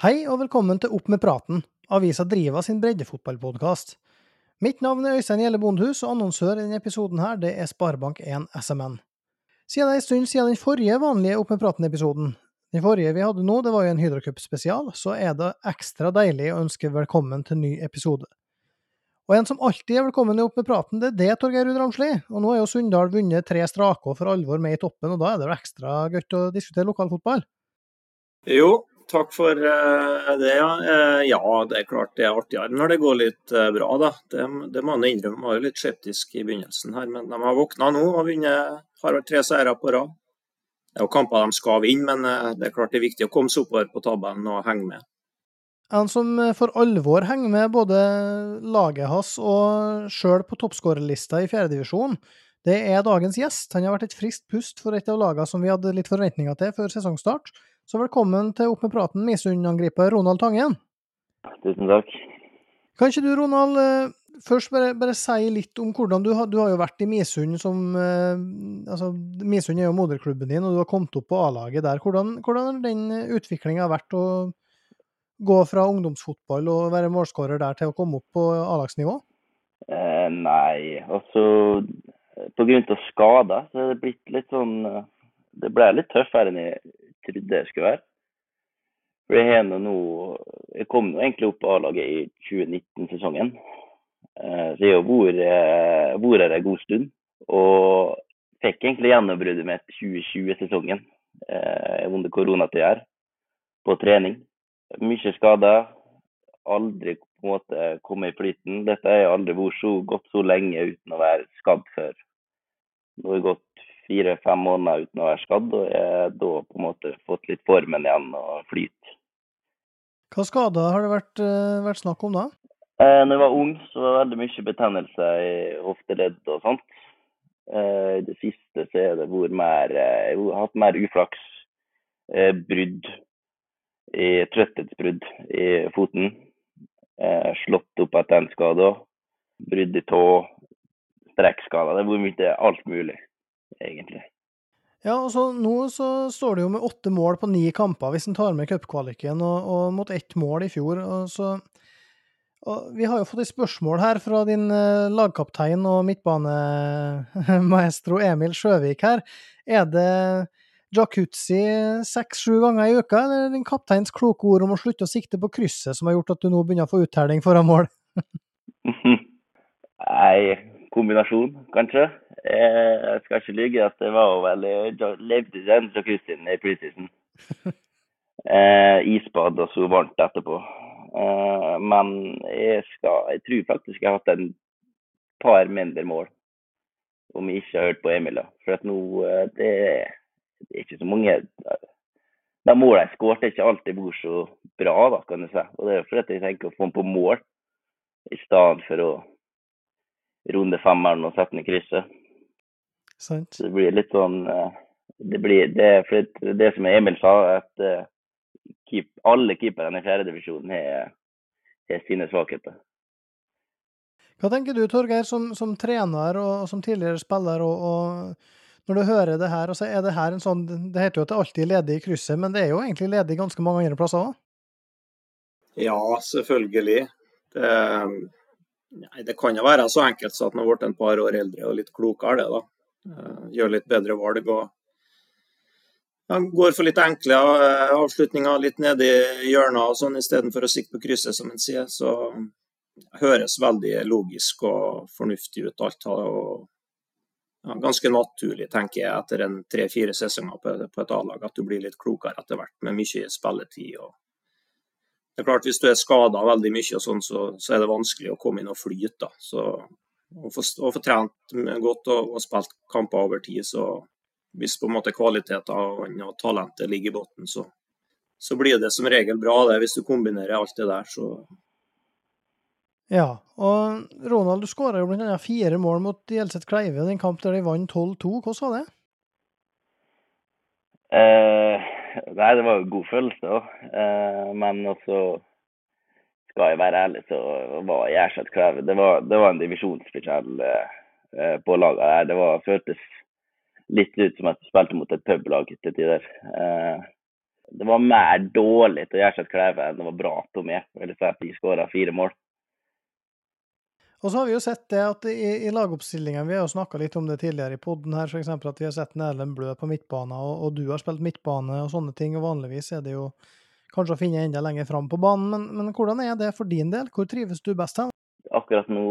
Hei og velkommen til Opp med praten, avisa Driva sin breddefotballpodkast. Mitt navn er Øystein Gjelle Bondhus, og annonsør i denne episoden her, det er Sparebank1 SMN. Siden det er en stund siden den forrige vanlige Opp med praten-episoden, den forrige vi hadde nå, det var jo en Hydrocup-spesial, så er det ekstra deilig å ønske velkommen til ny episode. Og en som alltid er velkommen i Opp med praten, det er det, Torgeir Ruud Ramsli. Og nå er jo Sunndal vunnet tre strake og for alvor med i toppen, og da er det jo ekstra godt å diskutere lokalfotball. Jo, takk for eh, det. Ja. Eh, ja, det er klart det er artigere når det går litt eh, bra, da. Det, det må jeg innrømme. Jeg var jo litt skeptisk i begynnelsen her, men de har våkna nå og vunnet. Har vært tre seire på rad. Det er jo kamper de skal vinne, men det er klart det er viktig å komme seg oppover på tabellen og henge med. En som for alvor henger med både laget hans og sjøl på toppskårerlista i fjerdedivisjon, det er dagens gjest. Han har vært et friskt pust for et av lagene som vi hadde litt forventninger til før sesongstart. Så velkommen til Opp med praten, Misund-angriper Ronald Tangen. Tusen takk. Kan ikke du, Ronald, først bare, bare si litt om hvordan du har, du har jo vært i Misund som altså Misund er jo moderklubben din, og du har kommet opp på A-laget der. Hvordan, hvordan har den utviklinga vært å gå fra ungdomsfotball og være målskårer der til å komme opp på A-lagsnivå? Eh, nei, altså pga. skader så er det blitt litt sånn Det ble litt tøffere enn jeg trodde det skulle være. For har nå Jeg kom nå egentlig opp på A-laget i 2019-sesongen. Eh, så jeg har vært her en god stund. Og fikk egentlig gjennombruddet med 2020-sesongen Jeg under koronatida her, på trening. Mye skader. Aldri på en måte kommet i flyten. Dette har jeg aldri vært så gått så lenge uten å være skadd før. Nå har jeg gått fire-fem måneder uten å være skadd, og jeg da på en måte fått litt formen igjen og flyt. Hva skader har det vært, vært snakk om da? Eh, når jeg var ung, så var det veldig mye betennelse i hofteledd og sånt. Eh, I det siste så er det vært mer Jeg har hatt mer uflaks. Eh, brudd. I trøtthetsbrudd i foten. Eh, slått opp etter en skade. Brudd i tå. Strekkskader. Det har vært alt mulig egentlig. Ja, og så Nå så står det jo med åtte mål på ni kamper hvis en tar med cupkvaliken, og, og mot ett mål i fjor. og så og Vi har jo fått et spørsmål her fra din uh, lagkaptein og midtbanemaestro Emil Sjøvik her. Er det jacuzzi seks-sju ganger i uka, eller er det din kapteins kloke ord om å slutte å sikte på krysset som har gjort at du nå begynner å få uttelling foran mål? Nei, kombinasjon, kanskje. Jeg skal ikke lyve at det var veldig levde i den jacuzzien i preseason. Eh, isbad og så varmt etterpå. Eh, men jeg, skal, jeg tror faktisk jeg har hatt en par mindre mål, om jeg ikke har hørt på Emil. da. For at nå det, det er ikke så mange De målene jeg skåret, ikke alltid bor så bra, da, kan du si. Og det er fordi jeg tenker å få ham på mål, i stedet for å runde femmeren og sette den i krysset. Sant. Så det blir litt sånn Det blir det, for det som Emil sa, at keep, alle keeperne i fjerdedivisjonen har, har sine svakheter. Hva tenker du, Torgeir, som, som trener og som tidligere spiller, og, og når du hører det her, og så er det her en sånn Det heter jo at det alltid er ledig i krysset, men det er jo egentlig ledig ganske mange andre plasser òg? Ja, selvfølgelig. Det, nei, det kan jo være så enkelt så at man har blitt en par år eldre og litt klokere, det, da. Gjør litt bedre valg. og ja, Går for litt enkle avslutninger, litt nede i hjørnet og sånn, istedenfor å sikte på krysset, som en sier. Så høres veldig logisk og fornuftig ut alt. og ja, Ganske naturlig, tenker jeg, etter en tre-fire sesonger på, på et A-lag, at du blir litt klokere etter hvert, med mye spilletid. og det er klart, Hvis du er skada veldig mye, og sånn, så, så, er det vanskelig å komme inn og flyte. da, så å få, å få trent godt og, og, spilt kamper over tid. Så hvis på en måte kvaliteten og talentet ligger i bunnen, så, så, blir det som regel bra det, hvis du kombinerer alt det der. så... Ja, og Ronald, du skåra jo bl.a. fire mål mot Gjelset Kleive i en kamp der de vant 12-2. Hvordan var det? Eh, nei, det var jo god følelse, da. Eh, men også skal jeg være ærlig, så var Gjerset Kleve det, det, var en divisjonsforskjell eh, på laget her. Det var, føltes litt ut som at jeg spilte mot et publag til tider. Eh, det var mer dårlig til Gjerseth Kleve enn det var bra til meg. Eller så at de skåra fire mål. Og så har vi jo sett det at i, i lagoppstillingen, vi har jo snakka litt om det tidligere i poden her, f.eks. at vi har sett Erlend Blø på midtbane, og, og, du har spilt midtbane og sånne ting. og Vanligvis er det jo kanskje å finne enda lenger fram på banen, men, men, hvordan er det for din del? Hvor trives du best hen? Akkurat nå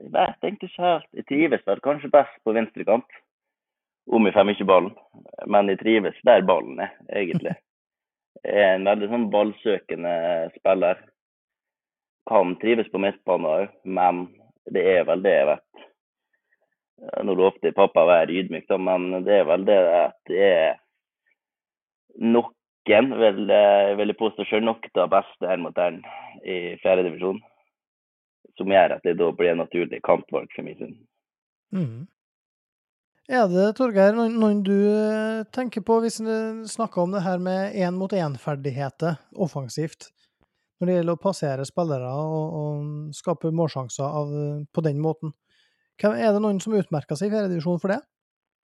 jeg vet egentlig ikke helt. Jeg trives vel kanskje best på venstrekant, om jeg får mye ballen. Men jeg trives der ballen er, egentlig. Jeg er en veldig sånn ballsøkende spiller. Kan trives på midtbanen òg, men det er vel det jeg vet. Nå lovte pappa å være ydmyk, men det er vel det at det er noen, vil jeg påstå sjøl, nok av beste her mot den i fjerdedivisjon. Som gjør at det da blir en naturlig kampvalg for min syn. Mm. Er det, Torgeir, noen du eh, tenker på hvis du snakker om det her med én-mot-én-ferdigheter offensivt? Når det gjelder å passere spillere og, og skape målsjanser av, på den måten. Er det noen som utmerker seg i fjerdedivisjon for det?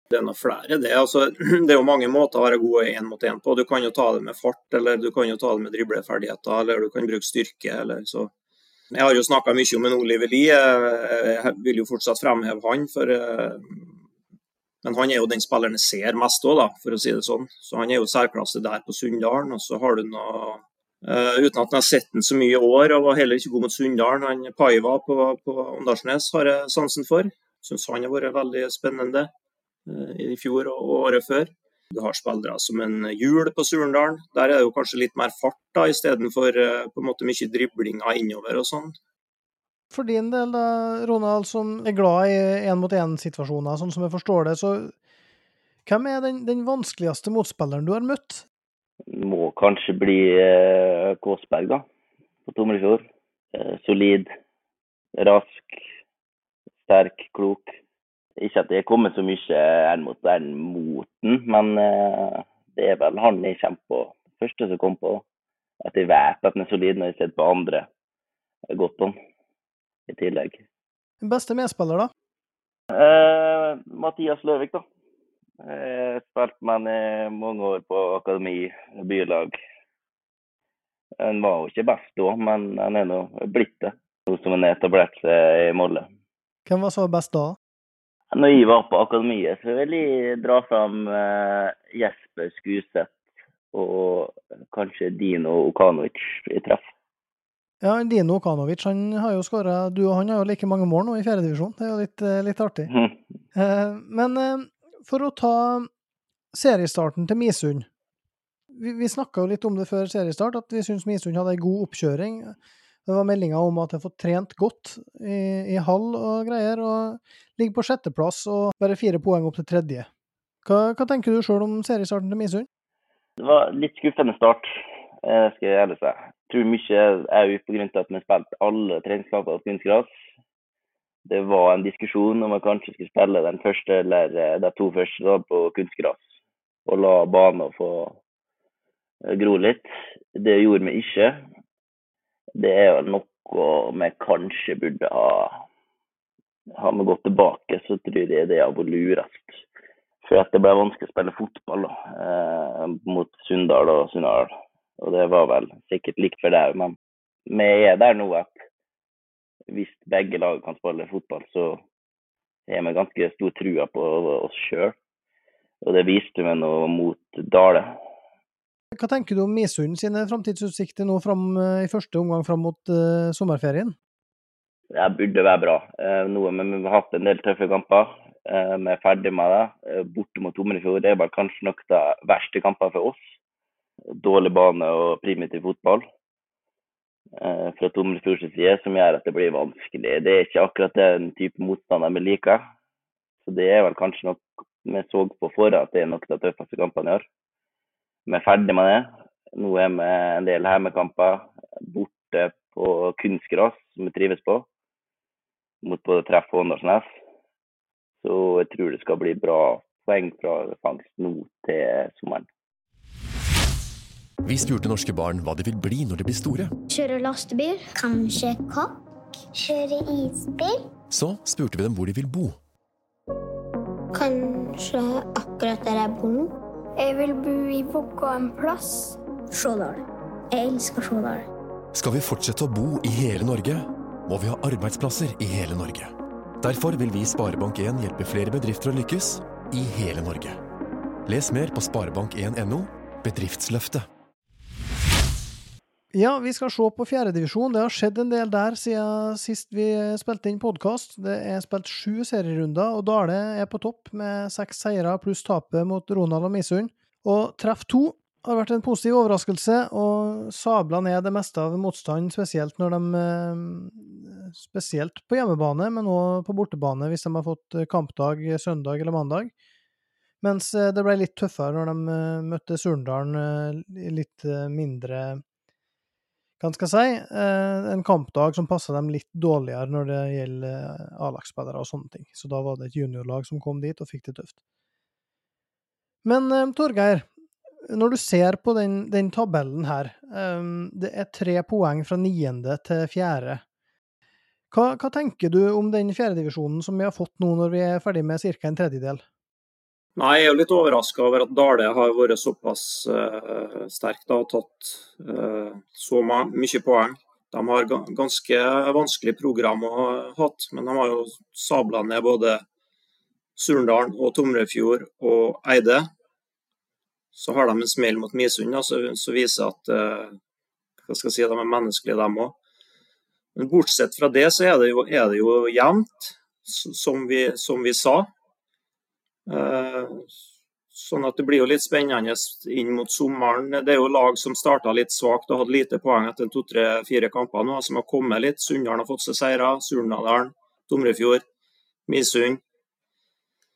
Det er noe flere, det. Altså, det er jo mange måter å være god én mot én på. Du kan jo ta det med fart, eller du kan jo ta det med dribleferdigheter, eller du kan bruke styrke. eller så. Jeg har jo snakka mye om en Oliver Lie, jeg vil jo fortsatt fremheve han. For, eh, men han er jo den spilleren jeg ser mest òg, for å si det sånn. Så han er jo særklasse der på Sunndalen. Og så har du noe Uh, uten at jeg har sett den så mye i år, og var heller ikke god mot Sunndalen. Han Paiva på, på Åndalsnes har jeg sansen for. Syns han har vært veldig spennende uh, i fjor og året før. Du har spillere som en Hjul på Surndalen. Der er det jo kanskje litt mer fart da, istedenfor uh, på en måte mye driblinger innover og sånn. For din del, da, Ronald, som er glad i én-mot-én-situasjoner, sånn som jeg forstår det, så hvem er den, den vanskeligste motspilleren du har møtt? må kanskje bli eh, Kåsberg, da. På Tomrefjord. Eh, solid, rask, sterk, klok. Ikke at det er kommet så mye en mot en mot den, men eh, det er vel han jeg kommer på. Første som kom på at jeg vet at den er solid, når jeg ser på andre godt om i tillegg. Beste medspiller, da? Eh, Mathias Løvik, da. Jeg har spilt med han i mange år på akademi bylag. Han var jo ikke best da, men han er nå blitt det, nå som han har etablert seg i Molde. Hvem var så best da? Når jeg var på akademiet, så vil jeg dra fram uh, Jesper Skuseth og kanskje Dino Okanovic i treff. Ja, Dino Okanovic han har jo skåra Du og han har jo like mange mål nå i fjerdedivisjon. Det er jo litt, eh, litt artig. Mm. Men for å ta seriestarten til Misund. Vi, vi snakka jo litt om det før seriestart, at vi syns Misund hadde ei god oppkjøring. Det var meldinger om at jeg har fått trent godt i, i hall og greier, og ligger på sjetteplass og bare fire poeng opp til tredje. Hva, hva tenker du sjøl om seriestarten til Misund? Det var litt skuffende start, skal jeg ærlig si. Tror mye er grunn av at vi spilte alle treningskamper på kunstgras det var en diskusjon om jeg kanskje skulle spille den første eller eh, de to første da, på kunstgress. Og la banen få eh, gro litt. Det gjorde vi ikke. Det er vel noe vi kanskje burde ha Har vi gått tilbake, så tror jeg det har vært lurest. For at det ble vanskelig å spille fotball da, eh, mot Sunndal og Sunndal. Og det var vel sikkert likt for deg, men vi er der nå at hvis begge lag kan spille fotball, så har vi ganske stor trua på oss sjøl. Og det viste vi nå mot Dale. Hva tenker du om Misund sine framtidsutsikter nå fram, eh, i første omgang fram mot uh, sommerferien? Det burde være bra. Uh, nå har vi hatt en del tøffe kamper. Uh, vi er ferdig med det. Uh, borte mot Tomrefjord er vel kanskje nok de verste kampene for oss. Dårlig bane og primitiv fotball. Eh, fra Tomrefjords side som gjør at det blir vanskelig. Det er ikke akkurat den type motstander vi liker. Så det er vel kanskje noe vi så på forhånd at det er nok de tøffeste kampene i år. Vi er ferdig med det. Nå er vi en del hjemmekamper borte på kunstgras, som vi trives på, mot både Treff og Åndalsnes. Så jeg tror det skal bli bra poeng fra fangst nå til sommeren. Vi spurte norske barn hva de vil bli når de blir store. Kjøre lastebil. Kanskje kokk. Kjøre isbil. Så spurte vi dem hvor de vil bo. Kanskje akkurat der jeg bor nå. Jeg vil bo i Vågå en plass. Stjårdal. Jeg elsker Stjårdal. Skal vi fortsette å bo i hele Norge, må vi ha arbeidsplasser i hele Norge. Derfor vil vi i Sparebank1 hjelpe flere bedrifter å lykkes i hele Norge. Les mer på sparebank1.no bedriftsløftet. Ja, vi skal se på fjerdedivisjon. Det har skjedd en del der siden sist vi spilte inn podkast. Det er spilt sju serierunder, og Dale er på topp med seks seire pluss tapet mot Ronald og Misund. Og treff to har vært en positiv overraskelse, og sabla ned det meste av motstanden, spesielt når de eh, Spesielt på hjemmebane, men òg på bortebane, hvis de har fått kampdag søndag eller mandag. Mens eh, det ble litt tøffere når de eh, møtte Surndalen litt mindre hva skal jeg si, en kampdag som passa dem litt dårligere når det gjelder A-lagsspillere og sånne ting. Så da var det et juniorlag som kom dit og fikk det tøft. Men Torgeir, når du ser på den, den tabellen her, det er tre poeng fra niende til fjerde. Hva, hva tenker du om den fjerdedivisjonen som vi har fått nå når vi er ferdig med ca. en tredjedel? Nei, Jeg er jo litt overraska over at Dale har vært såpass uh, sterk da, og tatt uh, så mye poeng. De har ganske vanskelig program å ha hatt, men de har jo sabla ned både Surndalen og Tomrefjord og Eide. Så har de en smell mot Misund som viser at uh, hva skal jeg si, de er menneskelige, dem òg. Men bortsett fra det så er det jo, er det jo jevnt, som vi, som vi sa. Eh, sånn at det blir jo litt spennende inn mot sommeren. Det er jo lag som starta litt svakt og hadde lite poeng etter to-tre-fire kamper nå, som har kommet litt. Sunndalen har fått seg seire, Surnadalen, Tomrefjord, Misund.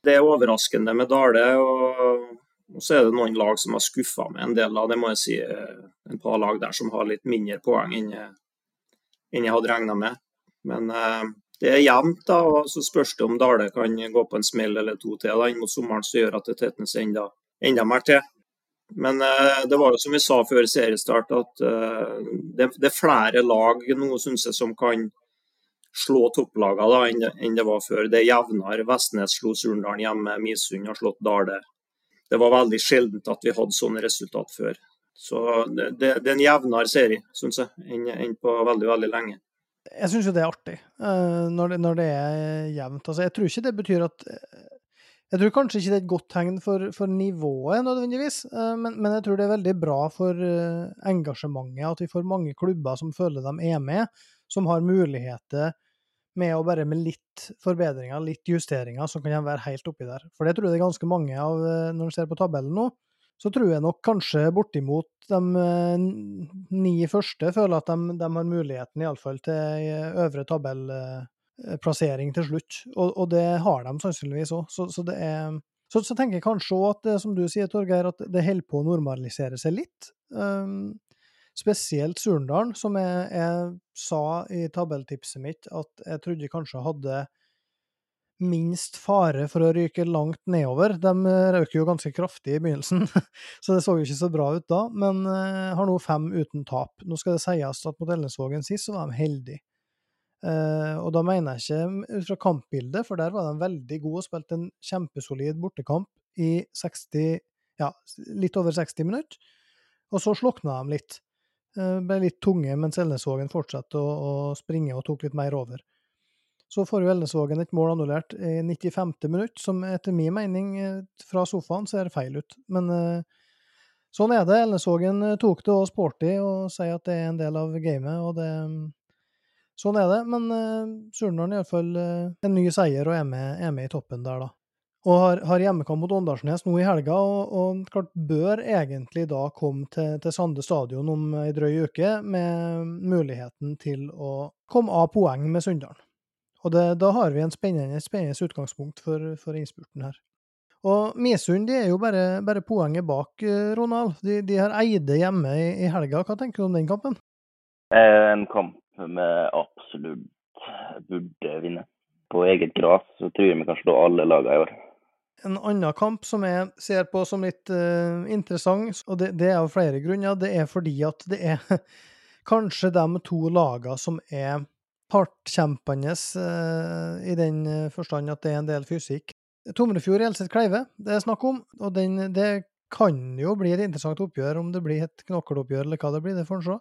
Det er overraskende med Dale. og, så er det noen lag som har skuffa med en del av det, må jeg si. Eh, en par lag der som har litt mindre poeng enn jeg hadde regna med. Men eh, det er jevnt, da, og så spørs det om Dale kan gå på en smell eller to til da, inn mot sommeren som gjør at det tetnes enda, enda mer til. Men eh, det var jo som vi sa før seriestart, at eh, det, det, er flere lag nå synes jeg som kan slå topplagene enn, enn det var før. Det er jevnere. Vestnes slo Surndalen hjemme, Misund har slått Dale. Det var veldig sjeldent at vi hadde sånne resultat før. Så det, det, det er en jevnere serie, syns jeg, enn, enn på veldig, veldig lenge jeg syns jo det er artig uh, når, det, når, det, er jevnt. Altså, jeg tror ikke det betyr at Jeg tror kanskje ikke det er et godt tegn for, for nivået nødvendigvis, uh, men, men, jeg tror det er veldig bra for engasjementet at vi får mange klubber som føler de er med, som har muligheter med å bare med litt forbedringer, litt justeringer, så kan de være helt oppi der. For det tror jeg det er ganske mange av når du ser på tabellen nå så tror jeg nok kanskje bortimot de eh, ni første føler at de, de har muligheten iallfall til øvre tabellplassering til slutt. Og, og, det har de sannsynligvis òg. Så, så, så, så, tenker jeg kanskje òg at det som du sier, Torgeir, at det holder på å normalisere seg litt. Um, spesielt Surndalen, som jeg, jeg, sa i tabelltipset mitt at jeg trodde kanskje hadde minst fare for å ryke langt nedover. De røyker røk jo ganske kraftig i begynnelsen, så det så jo ikke så bra ut da, men uh, har nå fem uten tap. Nå skal det sies at mot Elnesvågen sist så var de heldige. Uh, og da mener jeg ikke ut fra kampbildet, for der var de veldig gode og spilte en kjempesolid bortekamp i 60, ja, litt over 60 minutter. Og så slokna de litt. Ble litt tunge mens Elnesvågen fortsatte å, å springe og tok litt mer over. Så får jo Elnesvågen et mål annullert i 95. minutt, som etter min mening eh, fra sofaen ser feil ut. Men eh, sånn er det. Elnesvågen eh, tok det og sporty og sier at det er en del av gamet, og det Sånn er det. Men Surnadal iallfall uh, en ny seier og er med, er med, i toppen der, da. Og har, har hjemmekamp mot Åndalsnes nå i helga, og, og, klart bør egentlig da komme til, til Sande stadion om ei drøy uke med muligheten til å komme av poeng med Sunndalen. Og det, da har vi en spennende, spennende utgangspunkt for, for, innspurten her. Og Misund de er jo bare, bare poenget bak, eh, Ronald. De, de har Eide hjemme i, i, helga. Hva tenker du om den kampen? En kamp vi absolutt burde vinne. På eget gras så tror jeg vi kan slå alle lagene i år. En annen kamp som jeg ser på som litt uh, interessant, og det, det, er av flere grunner, det er fordi at det er kanskje de to lagene som er hardtkjempende uh, i den eh, forstand at det er en del fysikk. Tomrefjord Elseth Kleive det er snakk om, og den, det kan jo bli et interessant oppgjør. Om det blir et knokkeloppgjør eller hva det blir, det får en se.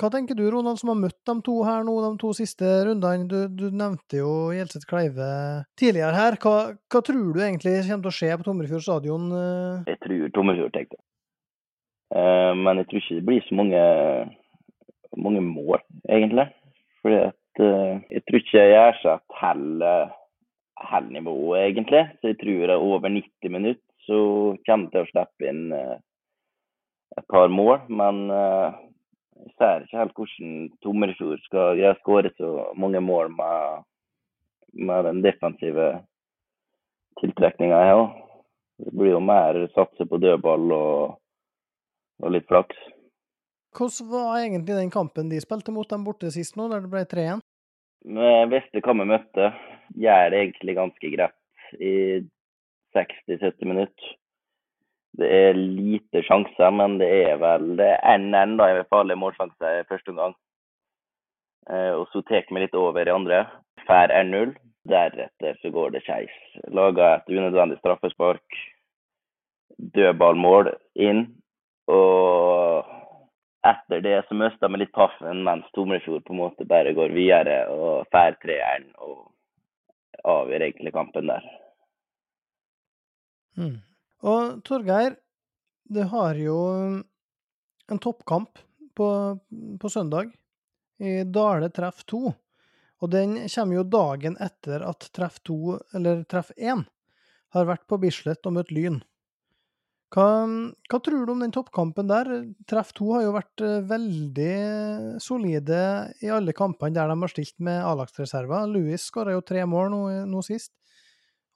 Hva tenker du, Ronald, som har møtt de to her nå, de to siste rundene? Du, du nevnte jo Gjelseth Kleive tidligere her. Hva, hva, tror du egentlig kommer til å skje på Tomrefjord stadion? Eh? Jeg tror Tomrefjord, tenkte det. Men jeg tror ikke det blir så mange, mange mål, egentlig. Fordi at uh, jeg tror ikke jeg Gjerseth holder hele nivået, egentlig. Så jeg tror det er over 90 minutter så kommer jeg til å slippe inn uh, et par mål. Men uh, jeg ser ikke helt hvordan Tomrefjord skal greie å skåre så mange mål med, med den defensive tiltrekninga her. Det blir jo mer satse på dødball og, og litt flaks. Hvordan var egentlig den kampen de spilte mot dem borte sist nå, der det ble 3-1? Jeg visste hva vi møtte, gjør det egentlig ganske greit i 60-70 minutter. Det er lite sjanser, men det er vel det er da, enda en farlig målsjanse i første omgang. Eh, og så tar vi litt over i andre. Fær er null. Deretter så går det skeis. Lager et unødvendig straffespark. Dødballmål inn. Og etter det så mista vi litt paffen, mens Tomrefjord på en måte bare går videre og får treeren og avgjør egentlig kampen der. Mm. Og Torgeir, du har jo en toppkamp på, på søndag i Dale treff 2. Og den kommer jo dagen etter at treff 2, eller treff 1, har vært på Bislett og møtt Lyn. Hva, hva, tror du om den toppkampen der? Treff 2 har jo vært eh, veldig solide i alle kampene der de har stilt med A-lagsreserver. Louis skåra jo tre mål nå, nå, sist,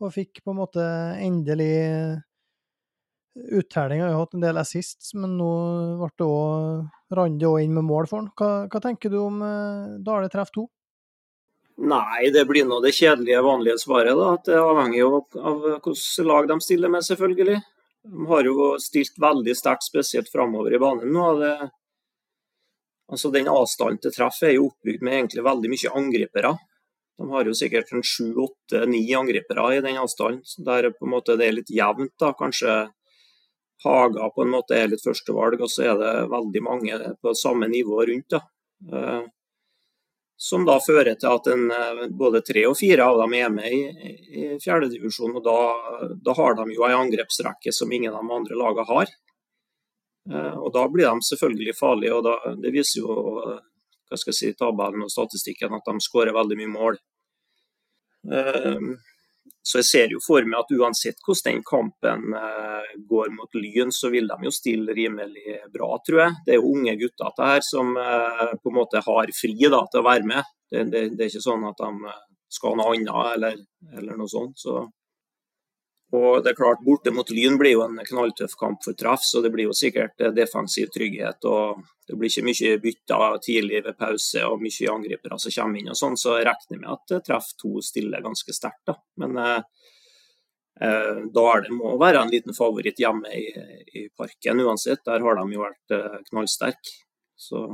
og fikk på en måte endelig uttelling. Har jo hatt en del assists, men nå ble det rant det òg inn med mål for han. Hva, hva tenker du om Dale treff 2? Nei, det blir nå det kjedelige, vanlige svaret. da, Det avhenger jo av hvilket lag de stiller med, selvfølgelig. De har jo stilt veldig sterkt, spesielt framover i banen nå. Det, altså Den avstanden til treff er jo oppbygd med egentlig veldig mye angripere. De har jo sikkert en sju, åtte, ni angripere i den avstanden, der på en måte det er litt jevnt. da, Kanskje Haga på en måte er litt førstevalg, og så er det veldig mange på samme nivå rundt. da. Eh, som da fører til at en, eh, både tre og fire av dem er med i, i fjerdedivisjon. Da, da har de jo en angrepsrekke som ingen av de andre lagene har. Eh, og Da blir de selvfølgelig farlige. og da, Det viser jo hva skal jeg si, tabellen og statistikken at de skårer veldig mye mål. Så jeg ser jo for meg at uansett hvordan den kampen eh, går mot Lyn, så vil de jo stille rimelig bra, tror jeg. Det er jo unge gutter det her som eh, på en måte har fri da, til å være med. Det, det, det, er ikke sånn at de skal skal noe annet eller, eller noe sånt. Så. Og det er klart, Borte mot Lyn blir jo en knalltøff kamp for treff, så det blir jo sikkert defensiv trygghet. og Det blir ikke mye bytter tidlig ved pause og mye angripere som kommer inn. og sånn, Så jeg regner med at treff to stiller ganske sterkt. da. Men eh, eh da er må være en liten favoritt hjemme i, i, parken uansett. Der har de jo vært eh, knallsterke. Så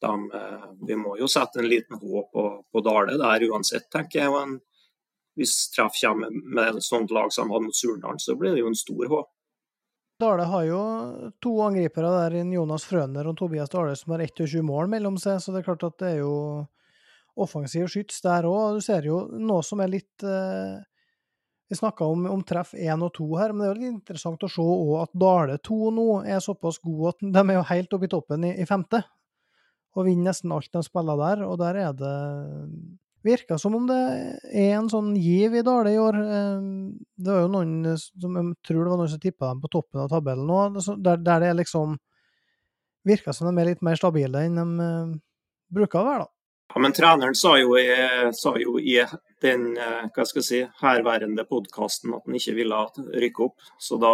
de, eh, vi må jo sette en liten H på, på Dale der uansett, tenker jeg. og en hvis treff kommer med et sånt lag som de hadde mot Surnadal, så blir det jo en stor H. Dale har jo to angripere der, Jonas Frøner og Tobias Dale, som har 21 mål mellom seg, så det er klart at det er jo offensiv skyts der òg. Du ser jo noe som er litt eh, Vi snakka om, om, treff 1 og 2 her, men det er jo litt interessant å se òg at Dale 2 nå er såpass gode at de er jo helt oppe i toppen i, i femte. Og vinner nesten alt de spiller der, og der er det Virka som om det er en sånn giv i Dale i år. Eh, det var jo noen som jeg tror det var noen som tippa dem på toppen av tabellen nå, der, der det liksom virka som de er litt mer stabile enn de uh, bruker å være, da. Ja, men treneren sa jo sa jo i den eh, hva skal jeg si, herværende podkasten at han ikke ville rykke opp. Så da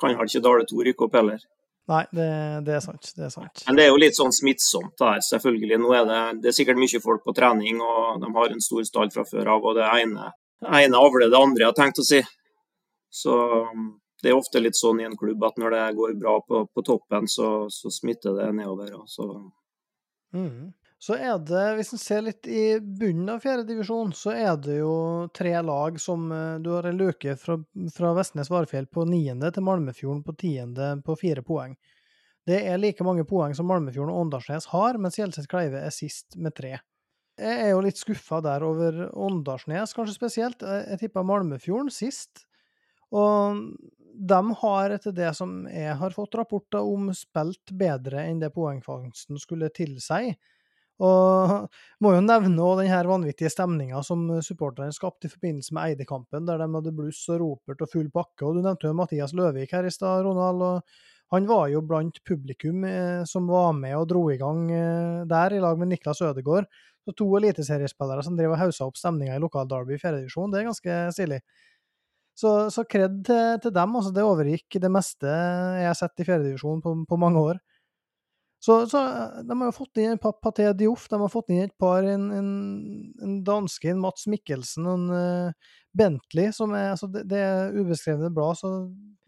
kan vel ikke Dale 2 rykke opp heller. Nei, det, det, er sant. Det er sant. Men det er jo litt sånn smittsomt der, selvfølgelig. Nå er det, det er sikkert mye folk på trening, og de har en stor stall fra før av. Og det ene, ene avler det andre, jeg har tenkt å si. Så det er ofte litt sånn i en klubb at når det går bra på, på toppen, så, så, smitter det nedover. Så. Mm. Så er det, hvis en ser litt i bunnen av fjerdedivisjon, så er det jo tre lag som eh, Du har en løke fra, fra Vestnes Varfjell på niende til Malmefjorden på tiende på fire poeng. Det er like mange poeng som Malmefjorden og Åndalsnes har, mens Hjelset Kleive er sist med tre. Jeg er jo litt skuffa der over Åndalsnes, kanskje spesielt. Jeg tippa Malmefjorden sist. Og de har, etter det som jeg har fått rapporter om, spilt bedre enn det poengfangsten skulle tilsi. Og må jo nevne den her vanvittige stemninga som supporterne skapte i forbindelse med Eide-kampen, der de hadde bluss og ropert og full pakke. Og du nevnte jo Mathias Løvik her i stad, Ronald. og han var jo blant publikum eh, som var med og dro i gang eh, der, i lag med Niklas Ødegaard. Så to eliteseriespillere som driver og haussa opp stemninga i lokal Derby i fjerdedivisjon, det er ganske stilig. Så, så kred til, til, dem. altså Det overgikk det meste jeg har sett i fjerdedivisjon på, på mange år. Så, så, de har fått inn en Paté Dioff, de har fått inn et par, en, en, en danske, en Mats Mikkelsen og en uh, Bentley, som er altså det, det er ubeskrevne blad, så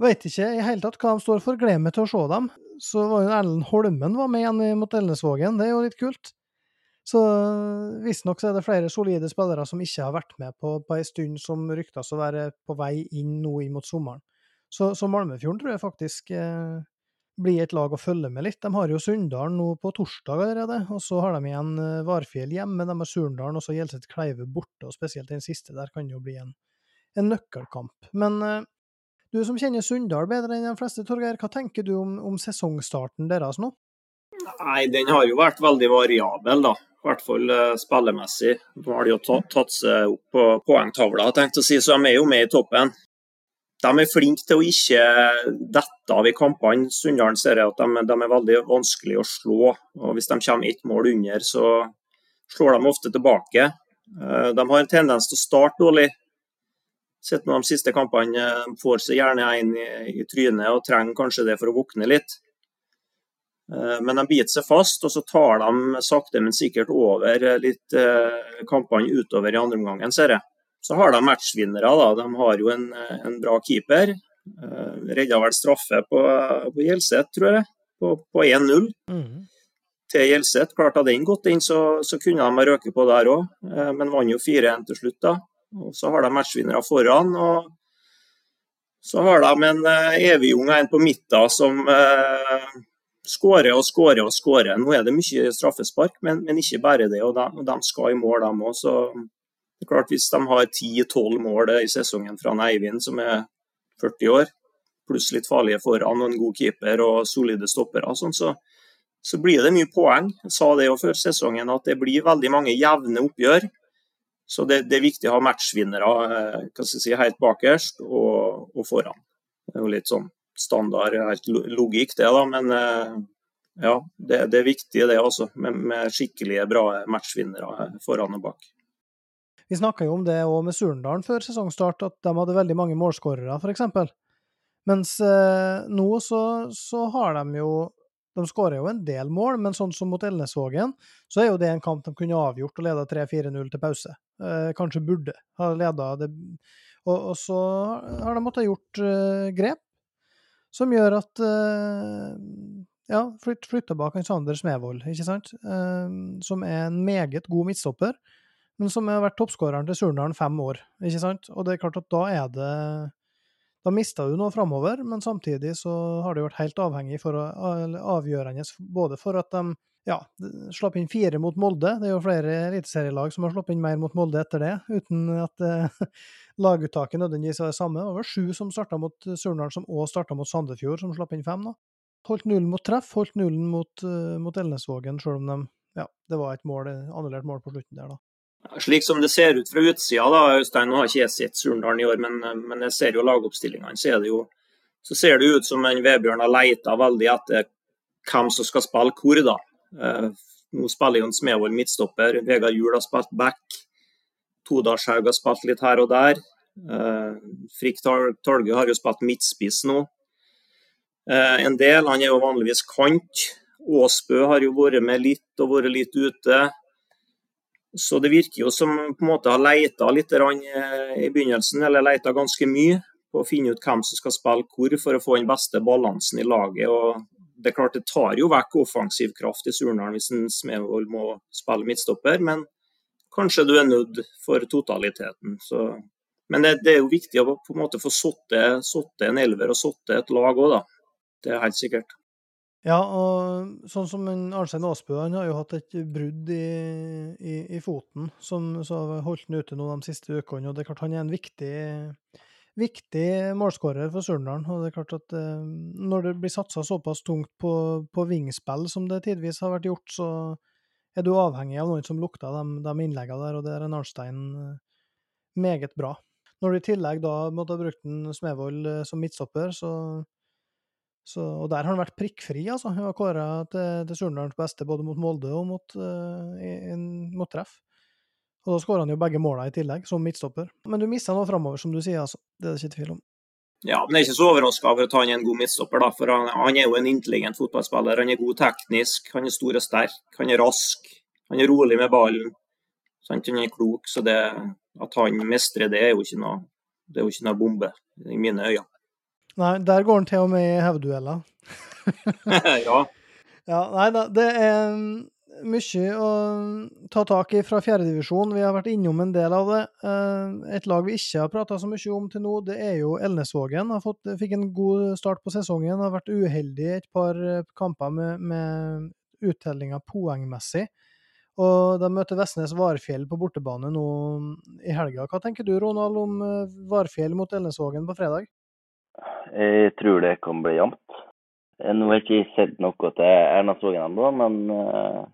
veit ikke i hele tatt hva de står for. Gleder meg til å se dem. Så var jo Erlend Holmen var med igjen mot Elnesvågen, det er jo litt kult. Så visstnok er det flere solide spillere som ikke har vært med på, på ei stund, som ryktes å være på vei inn nå inn mot sommeren. Så, så Malmefjorden tror jeg faktisk eh, blir et lag å følge med litt. De har jo Sunndalen nå på torsdag allerede, og så har de igjen eh, Varfjell hjemme, de har Surndalen og så Hjelset Kleive borte, og spesielt den siste der kan jo bli en, en nøkkelkamp. Men eh, du som kjenner Sunndal bedre enn de fleste, Torgeir, hva tenker du om, om sesongstarten deres nå? Nei, den har jo vært veldig variabel, da i hvert fall uh, spillemessig. Nå har de jo tatt seg opp på poengtavla, tenkt å si, så de er jo med i toppen. De er flinke til å ikke dette av i kampene. Sunndalen ser jeg at de, de, er veldig vanskelig å slå. og Hvis de kommer ett mål under, så slår de ofte tilbake. Uh, de har en tendens til å starte dårlig. Sett med de siste kampene får seg gjerne en i, i trynet og trenger kanskje det for å våkne litt. Eh, men de biter seg fast, og så tar de sakte, men sikkert over litt eh, kampene utover i andre omgang, ser jeg. Så har de matchvinnere. da. De har jo en, en bra keeper. Eh, Redda vel straffe på, på Gjelseth, tror jeg, på, på 1-0 mm. til Gjelseth. Hadde den gått inn, så, så kunne de ha røket på der òg, men vant jo 4-1 til slutt. da. Og Så har de matchvinnere foran. og så har de en evig ung en på midten som skårer og skårer og skårer. Nå er det mye straffespark, men, men ikke bare det. og de, og de skal i mål, de òg. Det er klart hvis de har 10-12 mål i sesongen fra Eivind, som er 40 år, pluss litt farlige foran og en god keeper og solide stoppere, sånn, så, så, blir det mye poeng. Jeg sa det jo før sesongen at det blir veldig mange jevne oppgjør. Så det, det er viktig å ha matchvinnere eh, si, helt bakerst og, og foran. Det er jo litt sånn standard logikk, det, da. Men eh, ja, det, det er viktig det også, med, med skikkelige, bra matchvinnere foran og bak. Vi snakka jo om det òg med Surndalen før sesongstart, at de hadde veldig mange målskårere, f.eks. Mens eh, nå så, så, har de jo De skårer jo en del mål, men sånn som mot Elnesvågen, så er jo det en kamp de kunne avgjort og leda 3-4-0 til pause. Eh, kanskje burde ha leda det. Og, og, så har de måttet gjort eh, grep som gjør at uh, Ja, flytt, flytta bak Sander Smevold, ikke sant? Uh, som er en meget god midtstopper, men som har vært toppskåreren til Surnadal fem år, ikke sant? Og det er klart at da er det Da mista du noe framover, men samtidig så har det vært helt avhengig for å, avgjørende både for at de ja, slapp inn fire mot Molde. Det er jo flere eliteserielag som har sluppet inn mer mot Molde etter det, uten at eh, laguttaket nødvendigvis var det samme. Det var sju som starta mot Surnadal, som òg starta mot Sandefjord, som slapp inn fem. da. Holdt nullen mot treff, holdt nullen mot, uh, mot Elnesvågen, sjøl om de, ja, det var et mål, annullert mål på slutten der, da. Slik som det ser ut fra utsida, da, Øystein, nå har ikke jeg sett Surndalen i år, men, men, jeg ser jo lagoppstillingene, så, jo, så ser det ut som en Vebjørn har leita veldig etter hvem som skal spille hvor, da. Eh, nå spiller jo Smevold midtstopper, Vegard Juel har spilt back. Todalshaug har spilt litt her og der. Eh, Frikk Tolge har jo spilt midtspiss nå. Eh, en del, han er jo vanligvis kant. Aasbø har jo vært med litt og vært litt ute. Så det virker jo som på en måte har leita litt i begynnelsen, eller leita ganske mye på å finne ut hvem som skal spille hvor, for å få den beste balansen i laget. og det er klart det tar jo vekk offensiv kraft i Surnadal hvis en Smevold må spille midtstopper, men kanskje du er nødt for totaliteten. Så, men det, det, er jo viktig å på en måte få satt en elver og satt et lag òg, da. Det er helt sikkert. Ja, og sånn som Arnstein Aasbø, han har jo hatt et brudd i, i, i foten som har holdt han ute nå de siste ukene. og det er klart Han er en viktig, viktig målskårer for Surnadal. Og det er klart at eh, når det blir satsa såpass tungt på, på vingspill som det tidvis har vært gjort, så er du avhengig av noen som lukter de, de innleggene der, og det er en Arnstein eh, meget bra. Når du i tillegg da måtte ha brukt en Smevold eh, som midtstopper, så så, og der har han vært prikkfri, altså. Han har kåra til, til Surnadals beste både mot Molde og mot, uh, i, mot treff. Og da skåra han jo begge måla i tillegg, som midtstopper. Men du mista noe framover, som du sier, altså. Det er det ikke tvil om. Ja, men jeg er ikke så overraska over at han er en god midtstopper, da. For han, han, er jo en intelligent fotballspiller. Han er god teknisk, han er stor og sterk, han er rask. Han er rolig med ballen. Han er klok. Så det, at han mestrer det, er jo ikke noe, det er jo ikke noe bombe i mine øyne. Nei, der går han til og med i hevdueller. ja. ja. Nei da, det er mm, mye å ta tak i fra fjerdedivisjon. Vi har vært innom en del av det. Eh, et lag vi ikke har prata så mye om til nå, det er jo Elnesvågen. Har fått, fikk en god start på sesongen. Har vært uheldig i et par eh, kamper med, med uttellinga poengmessig. Og de møter Vestnes Varfjell på bortebane nå i helga. Hva tenker du, Ronald, om eh, Varfjell mot Elnesvågen på fredag? Jeg tror det kan bli jevnt. Nå har jeg ikke sett noe til Erna Sogen ennå, men uh,